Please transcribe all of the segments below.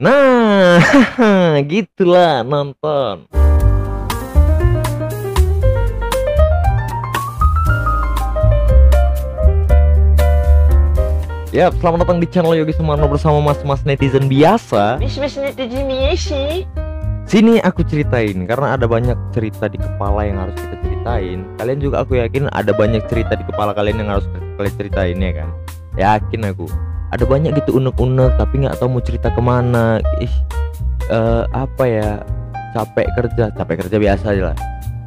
Nah, gitulah nonton. Yap, selamat datang di channel Yogi Sumarno bersama mas-mas netizen biasa. Mas-mas netizen biasa. Sini aku ceritain karena ada banyak cerita di kepala yang harus kita ceritain. Kalian juga aku yakin ada banyak cerita di kepala kalian yang harus kalian ceritain ya kan. Yakin aku. Ada banyak gitu unek-unek tapi nggak tahu mau cerita ke mana. Ih, eh, apa ya? Capek kerja, capek kerja biasa aja lah.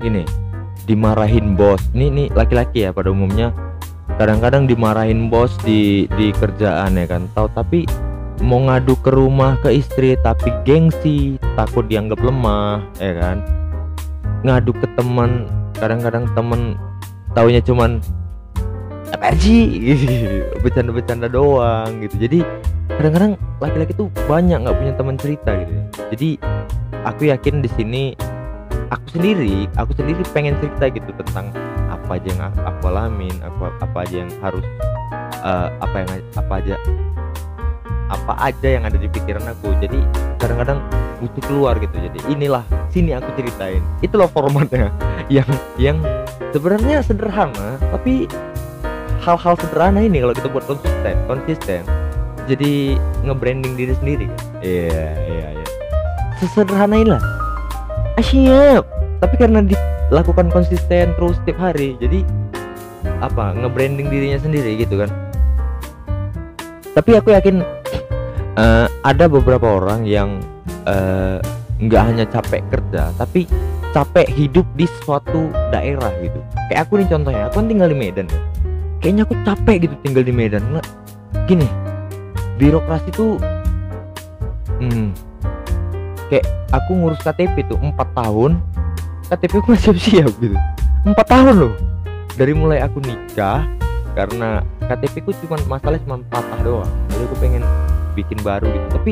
Gini, dimarahin bos. Ini nih laki-laki ya pada umumnya kadang-kadang dimarahin bos di di kerjaan ya kan tahu tapi mau ngadu ke rumah ke istri tapi gengsi takut dianggap lemah ya kan ngadu ke teman kadang-kadang temen taunya cuman sih bercanda-bercanda doang gitu. Jadi kadang-kadang laki-laki tuh banyak nggak punya teman cerita gitu. Jadi aku yakin di sini aku sendiri aku sendiri pengen cerita gitu tentang apa aja yang aku alamin aku apa aja yang harus uh, apa yang apa aja apa aja yang ada di pikiran aku. Jadi kadang-kadang butuh keluar gitu. Jadi inilah sini aku ceritain. Itu loh formatnya. Yang yang sebenarnya sederhana tapi hal-hal sederhana ini kalau kita buat konsisten konsisten. Jadi nge-branding diri sendiri. Iya iya iya. Sesederhana inilah ah, siap tapi karena dilakukan konsisten terus setiap hari jadi apa nge-branding dirinya sendiri gitu kan. Tapi aku yakin uh, ada beberapa orang yang nggak uh, hanya capek kerja tapi capek hidup di suatu daerah gitu. Kayak aku nih contohnya aku kan tinggal di Medan ya. Kayaknya aku capek gitu tinggal di Medan. Nggak gini birokrasi tuh hmm, kayak aku ngurus KTP tuh empat tahun KTP aku masih siap gitu. Empat tahun loh dari mulai aku nikah karena KTP ku cuma masalah cuma patah doang. Jadi aku pengen bikin baru gitu. Tapi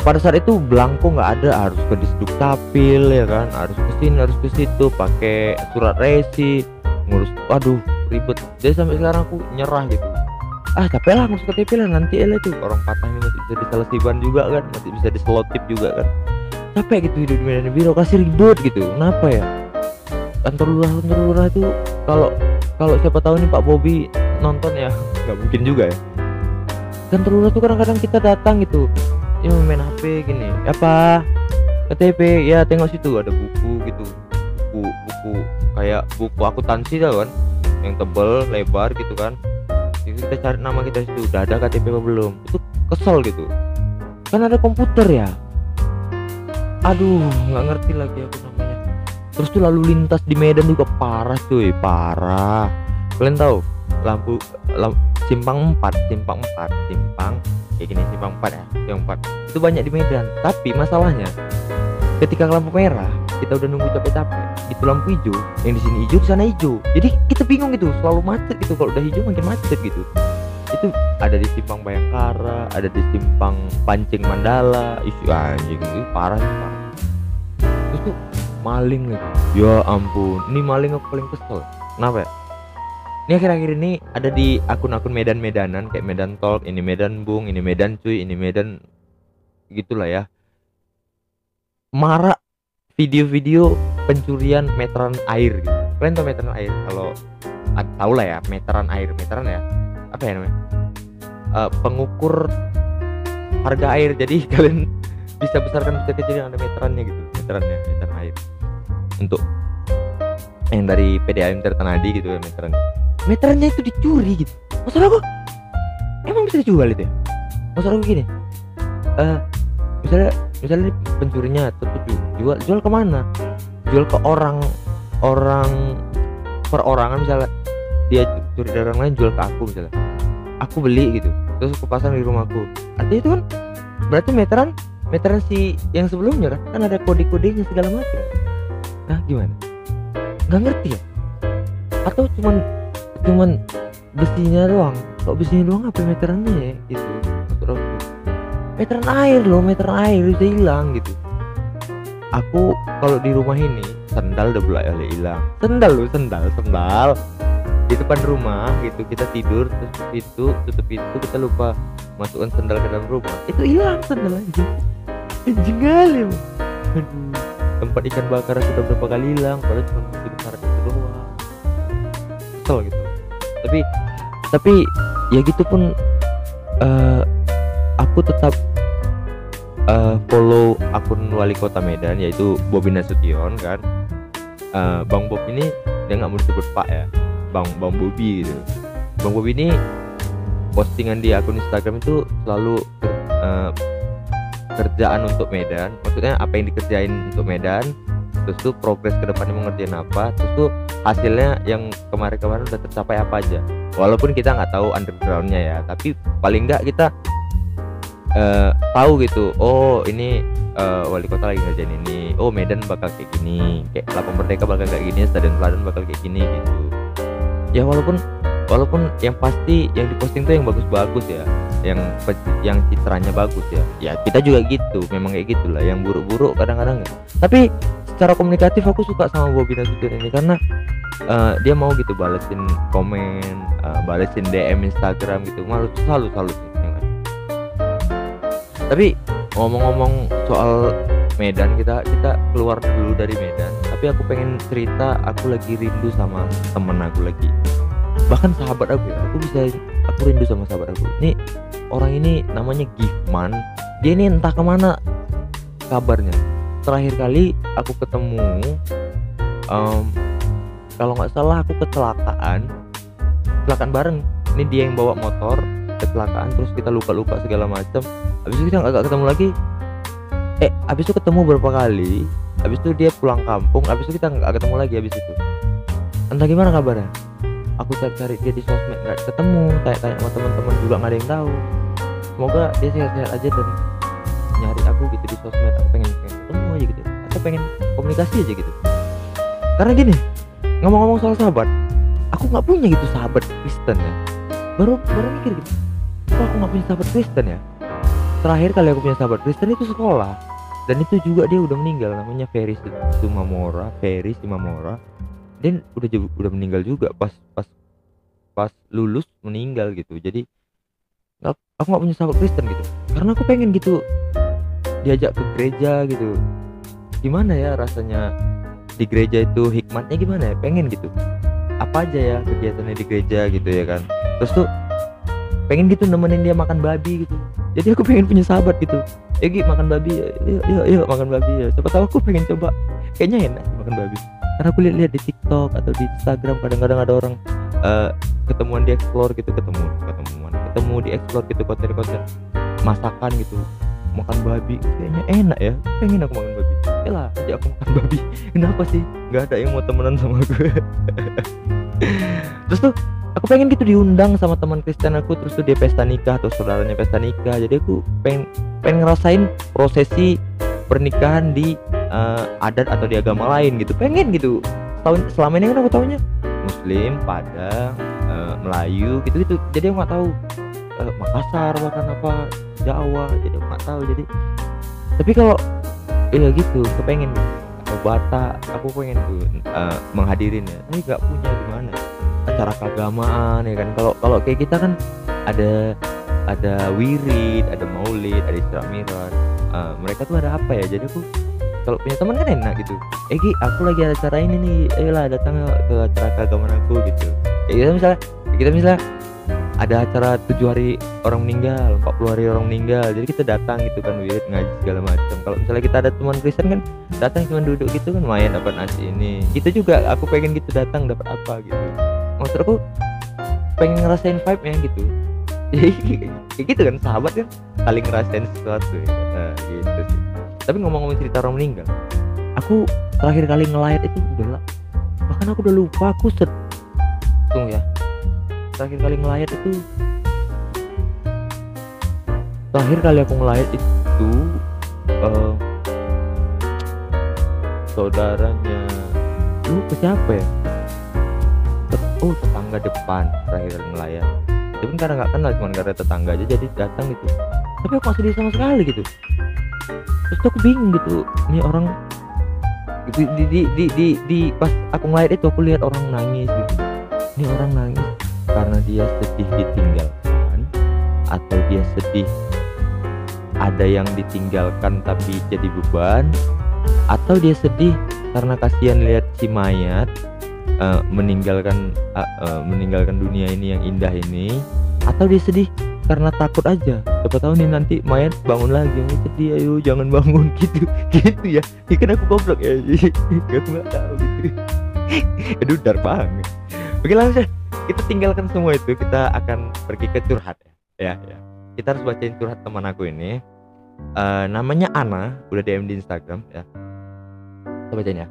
pada saat itu belangko nggak ada harus ke disduk capil ya kan? Harus ke sini harus ke situ pakai surat resi ngurus waduh ribet. Jadi sampai sekarang aku nyerah gitu. Ah capek lah ngurus KTP lah nanti lah itu. Orang patah ini masih bisa diselesiban juga kan masih bisa diselotip juga kan. Capek gitu hidup di Medan birokrasi ribet gitu. Kenapa ya? Kantor lurah kantor lurah itu kalau kalau siapa tahu nih Pak Bobi nonton ya nggak mungkin juga ya. Kantor lurah tuh kadang-kadang kita datang gitu ya main HP gini apa? KTP ya tengok situ ada buku gitu. Buku buku kayak buku akuntansi tau kan yang tebel lebar gitu kan. Itu kita cari nama kita situ udah ada KTP apa belum? Itu kesel gitu. Kan ada komputer ya? Aduh nggak ngerti lagi aku namanya. Terus tuh lalu lintas di Medan juga parah cuy parah. Kalian tahu lampu, lampu simpang 4 simpang 4 simpang kayak gini simpang 4 ya simpang 4 itu banyak di Medan tapi masalahnya ketika lampu merah kita udah nunggu capek-capek. Itu lampu hijau yang di sini hijau di sana hijau. Jadi kita bingung gitu selalu macet gitu. Kalau udah hijau makin macet gitu. Itu ada di simpang Bayangkara ada di simpang Pancing Mandala. Isu anjing itu parah sih parah. Terus tuh maling lagi. Ya ampun ini maling aku paling kesel. Kenapa ya? Ini akhir-akhir ini ada di akun-akun Medan-Medanan kayak Medan Talk ini Medan Bung ini Medan Cuy ini Medan gitulah ya. Marak video-video pencurian meteran air gitu. kalian tau meteran air? Kalau tau lah ya meteran air meteran ya apa ya namanya? Uh, pengukur harga air. Jadi kalian bisa besarkan bisa kecil yang ada meterannya gitu meterannya meteran air. Untuk yang dari PDAM Tertanadi gitu ya meterannya meterannya itu dicuri gitu. Masalah aku emang bisa dijual itu ya? Masalah gini uh, misalnya misalnya pencurinya tertuju jual jual ke mana? Jual ke orang orang perorangan misalnya. Dia curi dari orang lain jual ke aku misalnya. Aku beli gitu terus aku pasang di rumahku. Artinya itu kan berarti meteran meteran si yang sebelumnya kan kan ada kode-kodenya segala macam. Nah gimana? Nggak ngerti ya? Atau cuman cuman besinya doang? Kok besinya doang apa meterannya ya gitu meteran air loh meteran air udah hilang gitu. Aku kalau di rumah ini sendal udah mulai hilang. Sendal loh sendal sendal. Di depan rumah gitu kita tidur terus pintu tutup pintu kita lupa masukkan sendal ke dalam rumah. Itu hilang sendal anjing. Anjing kali tempat ikan bakar aku udah berapa kali hilang padahal cuma masukin syarat itu doang. Kesel gitu. Tapi tapi ya gitu pun eh, aku tetap eh, follow akun wali kota Medan yaitu Bobi Nasution kan? Eh, Bang Bob ini dia nggak mau disebut Pak ya? Bang Bang Bobi gitu. Bang Bobi ini postingan di akun Instagram itu selalu eh, kerjaan untuk Medan. Maksudnya apa yang dikerjain untuk Medan terus tuh progres ke depannya apa terus tuh hasilnya yang kemarin-kemarin udah tercapai apa aja. Walaupun kita nggak tahu undergroundnya ya tapi paling nggak kita eh, tahu gitu oh ini eh, wali kota lagi ngerjain ini oh Medan bakal kayak gini kayak Lapang Merdeka bakal kayak gini Stadion Teladan bakal kayak gini gitu ya walaupun walaupun yang pasti yang diposting tuh yang bagus-bagus ya yang yang citranya bagus ya ya kita juga gitu memang kayak gitulah yang buruk-buruk kadang-kadang ya. tapi secara komunikatif aku suka sama Bobby Nasution ini karena eh, dia mau gitu balesin komen eh, balesin DM Instagram gitu malu selalu selalu? Tapi ngomong-ngomong soal Medan kita kita keluar dulu dari Medan. Tapi aku pengen cerita aku lagi rindu sama temen aku lagi. Bahkan sahabat aku ya aku bisa aku rindu sama sahabat aku. Ini orang ini namanya Gifman dia ini entah ke mana kabarnya. Terakhir kali aku ketemu em, kalau nggak salah aku kecelakaan. Kecelakaan bareng. Ini dia yang bawa motor kecelakaan terus kita luka-luka segala macam. Habis itu kita nggak ketemu lagi. Eh habis itu ketemu berapa kali? Habis itu dia pulang kampung habis itu kita nggak ketemu lagi habis itu. Entah gimana kabarnya? Aku cari-cari dia di sosmed nggak ketemu. Tanya-tanya sama teman-teman juga nggak ada yang tahu. Semoga dia sehat-sehat aja dan nyari aku gitu di sosmed. Aku pengen pengen ketemu aja gitu. Atau pengen komunikasi aja gitu. Karena gini ngomong-ngomong soal sahabat aku nggak punya gitu sahabat Kristen ya. Baru baru mikir gitu kok aku nggak punya sahabat Kristen ya. Terakhir kali aku punya sahabat Kristen itu sekolah. Dan itu juga dia udah meninggal namanya Ferry Sumamora Ferry Sumamora dan udah udah meninggal juga pas pas pas lulus meninggal gitu. Jadi nggak aku nggak punya sahabat Kristen gitu. Karena aku pengen gitu diajak ke gereja gitu. Gimana ya rasanya di gereja itu hikmatnya gimana ya? Pengen gitu. Apa aja ya kegiatannya di gereja gitu ya kan. Terus tuh pengen gitu nemenin dia makan babi gitu. Jadi aku pengen punya sahabat gitu. Ya makan babi yuk yuk yuk makan babi ya. Siapa tahu aku pengen coba. Kayaknya enak makan babi. Karena aku lihat-lihat di TikTok atau di Instagram kadang-kadang ada orang eh, ketemuan di explore gitu ketemu ketemuan ketemu di explore gitu konten-konten masakan gitu makan babi. Kayaknya enak ya. Pengen aku makan babi. Lah ajak aku makan babi. Kenapa sih? Nggak ada yang mau temenan sama gue terus tuh aku pengen gitu diundang sama teman Kristen aku terus tuh dia pesta nikah atau saudaranya pesta nikah. Jadi aku pengen pengen ngerasain prosesi pernikahan di eh, adat atau di agama lain gitu. Pengen gitu. Tahun selama ini kan aku tahunya Muslim Padang eh, Melayu gitu gitu jadi aku nggak tahu eh, Makassar bahkan apa Jawa jadi aku nggak tahu. Jadi tapi kalau ya gitu kepengen. atau Batak aku pengen tuh eh, menghadirin ya. Tapi nggak punya gimana? Acara keagamaan ya kan? Kalau kalau kayak kita kan ada ada wirid ada maulid ada isra mi'raj. Eh, mereka tuh ada apa ya? Jadi aku kalau punya teman kan enak gitu. Eh aku lagi ada acara ini nih. Ayolah datang ke acara keagamaan aku gitu. Ya kita misalnya kita misalnya ada acara tujuh hari orang meninggal 40 hari orang meninggal. Jadi kita datang gitu kan wirid ngaji segala macam. Kalau misalnya kita ada teman Kristen kan datang cuma duduk gitu kan lumayan dapat nasi ini. Gitu juga aku pengen gitu datang dapat apa gitu. Maksud aku pengen ngerasain vibe nya gitu kayak gitu kan sahabat kan saling ngerasain sesuatu ya. Nah, gitu sih. Tapi ngomong-ngomong cerita orang meninggal aku terakhir kali ngelayat itu udah bahkan aku udah lupa aku set tunggu ya terakhir kali ngelayat itu. Terakhir kali aku ngelayat itu eh, saudaranya lu ke siapa ya? Oh tetangga depan terakhir kali ngelayat. Itu kan karena nggak kenal cuma karena tetangga aja jadi datang gitu. Tapi aku masih sama sekali gitu. Terus aku bingung gitu ini orang di di di, di, di- pas aku ngelayat itu aku lihat orang nangis gitu. Ini orang nangis karena dia sedih ditinggalkan atau dia sedih ada yang ditinggalkan tapi jadi beban atau dia sedih karena kasihan lihat si mayat uh, meninggalkan uh, uh, meninggalkan dunia ini yang indah ini atau dia sedih karena takut aja. Siapa tahu nih nanti mayat bangun lagi mau sedih ayo jangan bangun. Gitu gitu ya. Ini kan aku goblok ya. Aku nggak tahu. Gitu aduh dark banget. Oke langsung kita tinggalkan semua itu kita akan pergi ke curhat ya ya, ya. kita harus bacain curhat teman aku ini uh, namanya Ana udah DM di Instagram ya kita bacain ya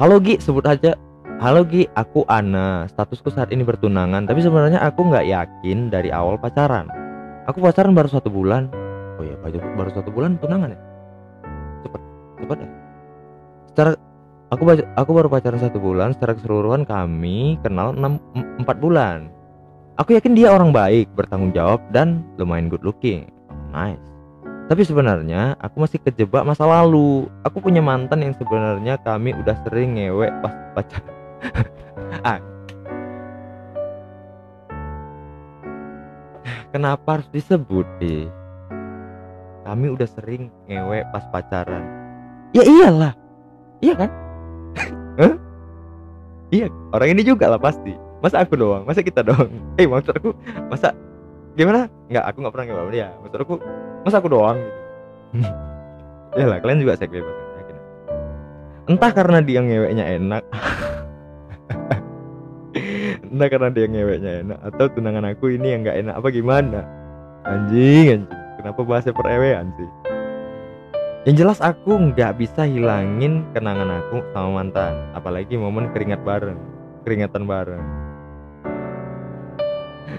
halo Gi sebut aja Halo Gi, aku Ana. Statusku saat ini bertunangan, tapi sebenarnya aku nggak yakin dari awal pacaran. Aku pacaran baru satu bulan. Oh iya, baru satu bulan tunangan ya? Cepet, cepet ya. Secara aku aku baru pacaran satu bulan. Secara keseluruhan kami kenal 6, 4 bulan. Aku yakin dia orang baik, bertanggung jawab dan lumayan good looking. Oh, nice. Tapi sebenarnya aku masih kejebak masa lalu. Aku punya mantan yang sebenarnya kami udah sering ngewek pas pacaran ah. Kenapa harus disebut deh? Kami udah sering ngewe pas pacaran. Ya iyalah. Iya kan? Huh? Iya, orang ini juga lah pasti. Masa aku doang? Masa kita doang? Eh, maksud aku masa gimana? Enggak, aku nggak pernah ngewe dia. Maksud aku masa aku doang ya lah, kalian juga seks bebas. Entah karena dia ngeweknya enak entah karena dia ngeweknya enak atau tunangan aku ini yang nggak enak apa gimana anjing anjing kenapa bahasa perewean sih yang jelas aku nggak bisa hilangin kenangan aku sama mantan apalagi momen keringat bareng keringatan bareng.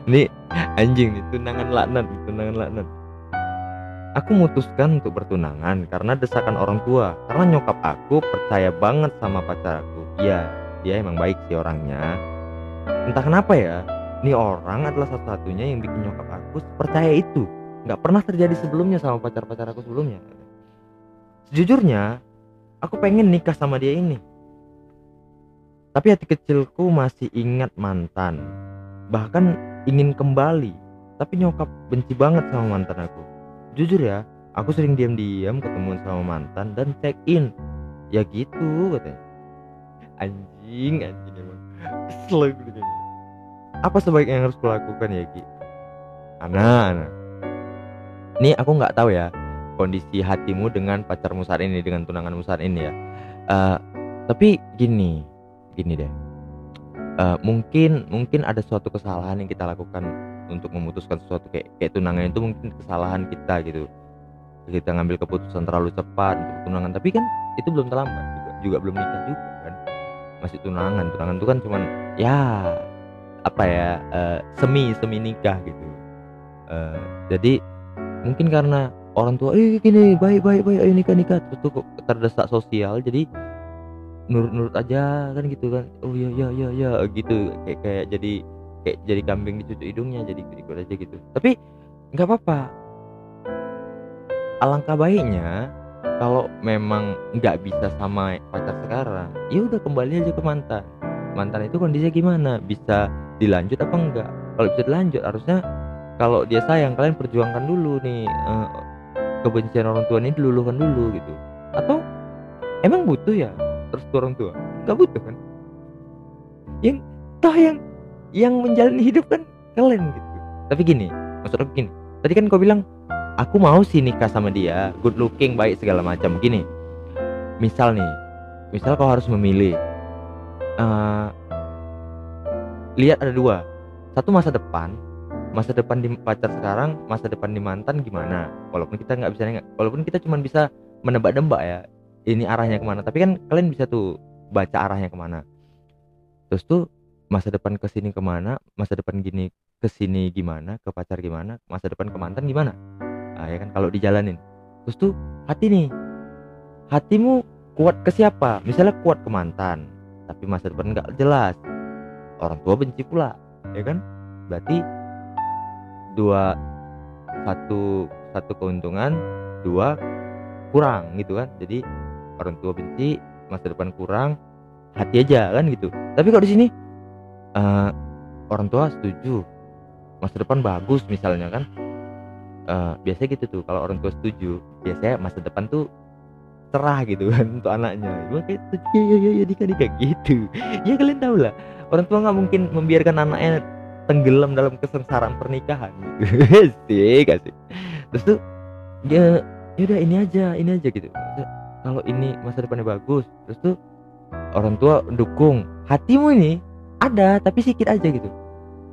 Ini anjing nih tunangan laknat tunangan laknat. Aku memutuskan untuk bertunangan karena desakan orang tua karena nyokap aku percaya banget sama pacar aku. Iya dia emang baik sih orangnya. Entah kenapa ya ini orang adalah satu-satunya yang bikin nyokap aku percaya itu. Nggak pernah terjadi sebelumnya sama pacar-pacar aku sebelumnya sejujurnya aku pengen nikah sama dia ini. Tapi hati kecilku masih ingat mantan. Bahkan ingin kembali. Tapi nyokap benci banget sama mantan aku. Jujur ya aku sering diam-diam ketemu sama mantan dan check in ya gitu katanya. Anjing anjing emang. Kesel gitu apa sebaiknya yang harus kulakukan ya Ki? Ana Ana ini aku nggak tahu ya kondisi hatimu dengan pacarmu saat ini dengan tunanganmu saat ini ya. Uh, tapi gini gini deh. Uh, mungkin mungkin ada suatu kesalahan yang kita lakukan untuk memutuskan sesuatu kayak kayak tunangan itu mungkin kesalahan kita gitu. Kita ngambil keputusan terlalu cepat untuk tunangan tapi kan itu belum terlambat juga, juga belum nikah juga kan. Masih tunangan tunangan itu kan cuman ya apa ya uh, semi semi nikah gitu. Uh, jadi mungkin karena orang tua eh gini baik baik baik ayo nikah nikah. Terus tuh terdesak sosial jadi nurut nurut aja kan gitu kan. Oh ya ya ya ya gitu. Kayak kayak jadi kayak jadi kambing dicucuk hidungnya jadi ikut aja gitu. Tapi nggak apa-apa. Alangkah baiknya kalau memang nggak bisa sama pacar sekarang ya udah kembali aja ke mantan. Mantan itu kondisinya gimana? Bisa dilanjut apa enggak kalau bisa dilanjut harusnya kalau dia sayang kalian perjuangkan dulu nih uh, kebencian orang tua ini diluluhkan dulu gitu. Atau emang butuh ya terus orang tua? Nggak butuh kan? Yang toh yang yang menjalani hidup kan kalian gitu. Tapi gini maksud aku gini. Tadi kan kau bilang aku mau sih nikah sama dia good looking baik segala macam. Gini misal nih misal kau harus memilih uh, lihat ada dua. Satu masa depan masa depan di pacar sekarang masa depan di mantan gimana? Walaupun kita nggak bisa walaupun kita cuma bisa menebak-nebak ya ini arahnya ke mana? Tapi kan kalian bisa tuh baca arahnya ke mana? Terus tuh masa depan ke sini ke mana? Masa depan gini ke sini gimana? Ke pacar gimana? Masa depan ke mantan gimana? Nah, ya kan kalau dijalanin. Terus tuh hati nih. Hatimu kuat ke siapa? Misalnya kuat ke mantan tapi masa depan nggak jelas. Orang tua benci pula ya kan? Berarti dua satu satu keuntungan dua kurang gitu kan. Jadi orang tua benci masa depan kurang hati aja kan gitu. Tapi kalau di sini eh, orang tua setuju. Masa depan bagus misalnya kan. Eh, biasanya gitu tuh kalau orang tua setuju biasanya masa depan tuh cerah gitu kan untuk anaknya. Gua kayak ya ya ya nikah nikah gitu. Ya kalian tahu lah. Orang tua nggak mungkin membiarkan anaknya tenggelam dalam kesengsaraan pernikahan. Gitu sih? Kasih terus tuh ya yaudah ini aja ini aja gitu. Kalau ini masa depannya bagus terus tuh orang tua dukung hatimu ini ada tapi sedikit aja gitu.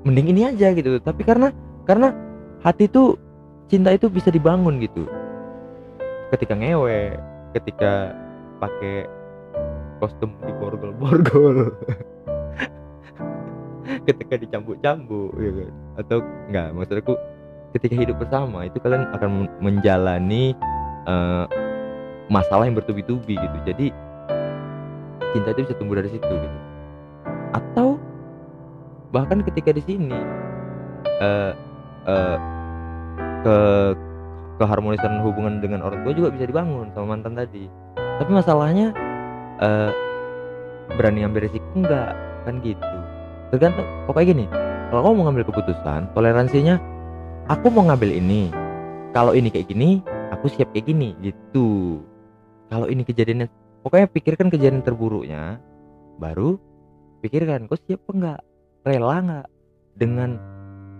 Mending ini aja gitu. Tapi karena karena hati tuh cinta itu bisa dibangun gitu. Ketika ngewe ketika pakai kostum di borgol-borgol ketika dicambuk-cambuk kan? Atau enggak maksudku ketika hidup bersama itu kalian akan men- menjalani eh, masalah yang bertubi-tubi gitu. Jadi cinta itu bisa tumbuh dari situ gitu. Atau bahkan ketika di sini eh eh, ke keharmonisan hubungan dengan orang tua juga bisa dibangun sama mantan tadi. Tapi masalahnya eh berani ambil resiko enggak? Kan gitu tergantung pokoknya gini kalau kamu mau ngambil keputusan toleransinya aku mau ngambil ini. Kalau ini kayak gini aku siap kayak gini gitu. Kalau ini kejadiannya pokoknya pikirkan kejadian terburuknya baru pikirkan kau siap enggak? Rela nggak dengan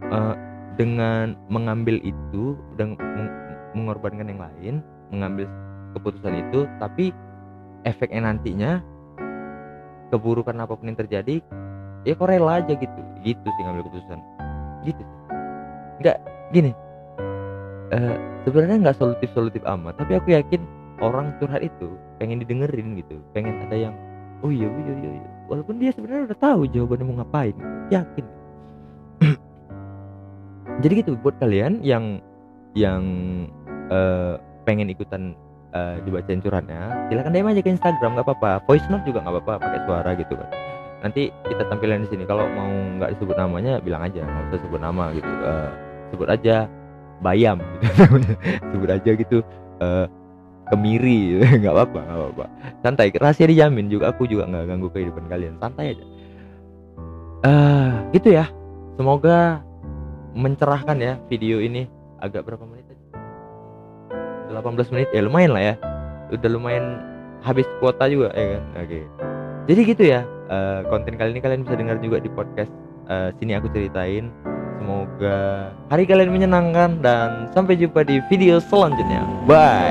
eh, dengan mengambil itu dan meng- mengorbankan yang lain mengambil keputusan itu tapi efeknya nantinya keburukan apa pun yang terjadi ya kok rela aja gitu. Gitu sih ngambil keputusan. Gitu nggak gini. Eh sebenarnya nggak solutif solutif amat tapi aku yakin orang curhat itu pengen didengerin gitu. Pengen ada yang oh iya oh iya iya, iya. walaupun dia sebenarnya udah tahu jawabannya mau ngapain. Yakin. Jadi gitu buat kalian yang yang eh, pengen ikutan eh, dibacain curhatnya silakan DM aja ke Instagram nggak apa-apa. Voice note juga nggak apa-apa pakai suara gitu kan nanti kita tampilin di sini. Kalau mau nggak disebut namanya bilang aja. Nggak usah sebut nama gitu. Eh, sebut aja bayam gitu sebut aja gitu eh, kemiri nggak apa-apa nggak apa-apa. Santai. Rahasia dijamin. Juga aku juga nggak ganggu kehidupan kalian. Santai aja. Eh gitu ya. Semoga mencerahkan ya video ini. Agak berapa menit tadi 18 menit? Ya lumayan lah ya. Udah lumayan habis kuota juga ya kan? Oke. Jadi gitu ya eh, konten kali ini kalian bisa dengar juga di podcast eh, sini aku ceritain. Semoga hari kalian menyenangkan dan sampai jumpa di video selanjutnya. Bye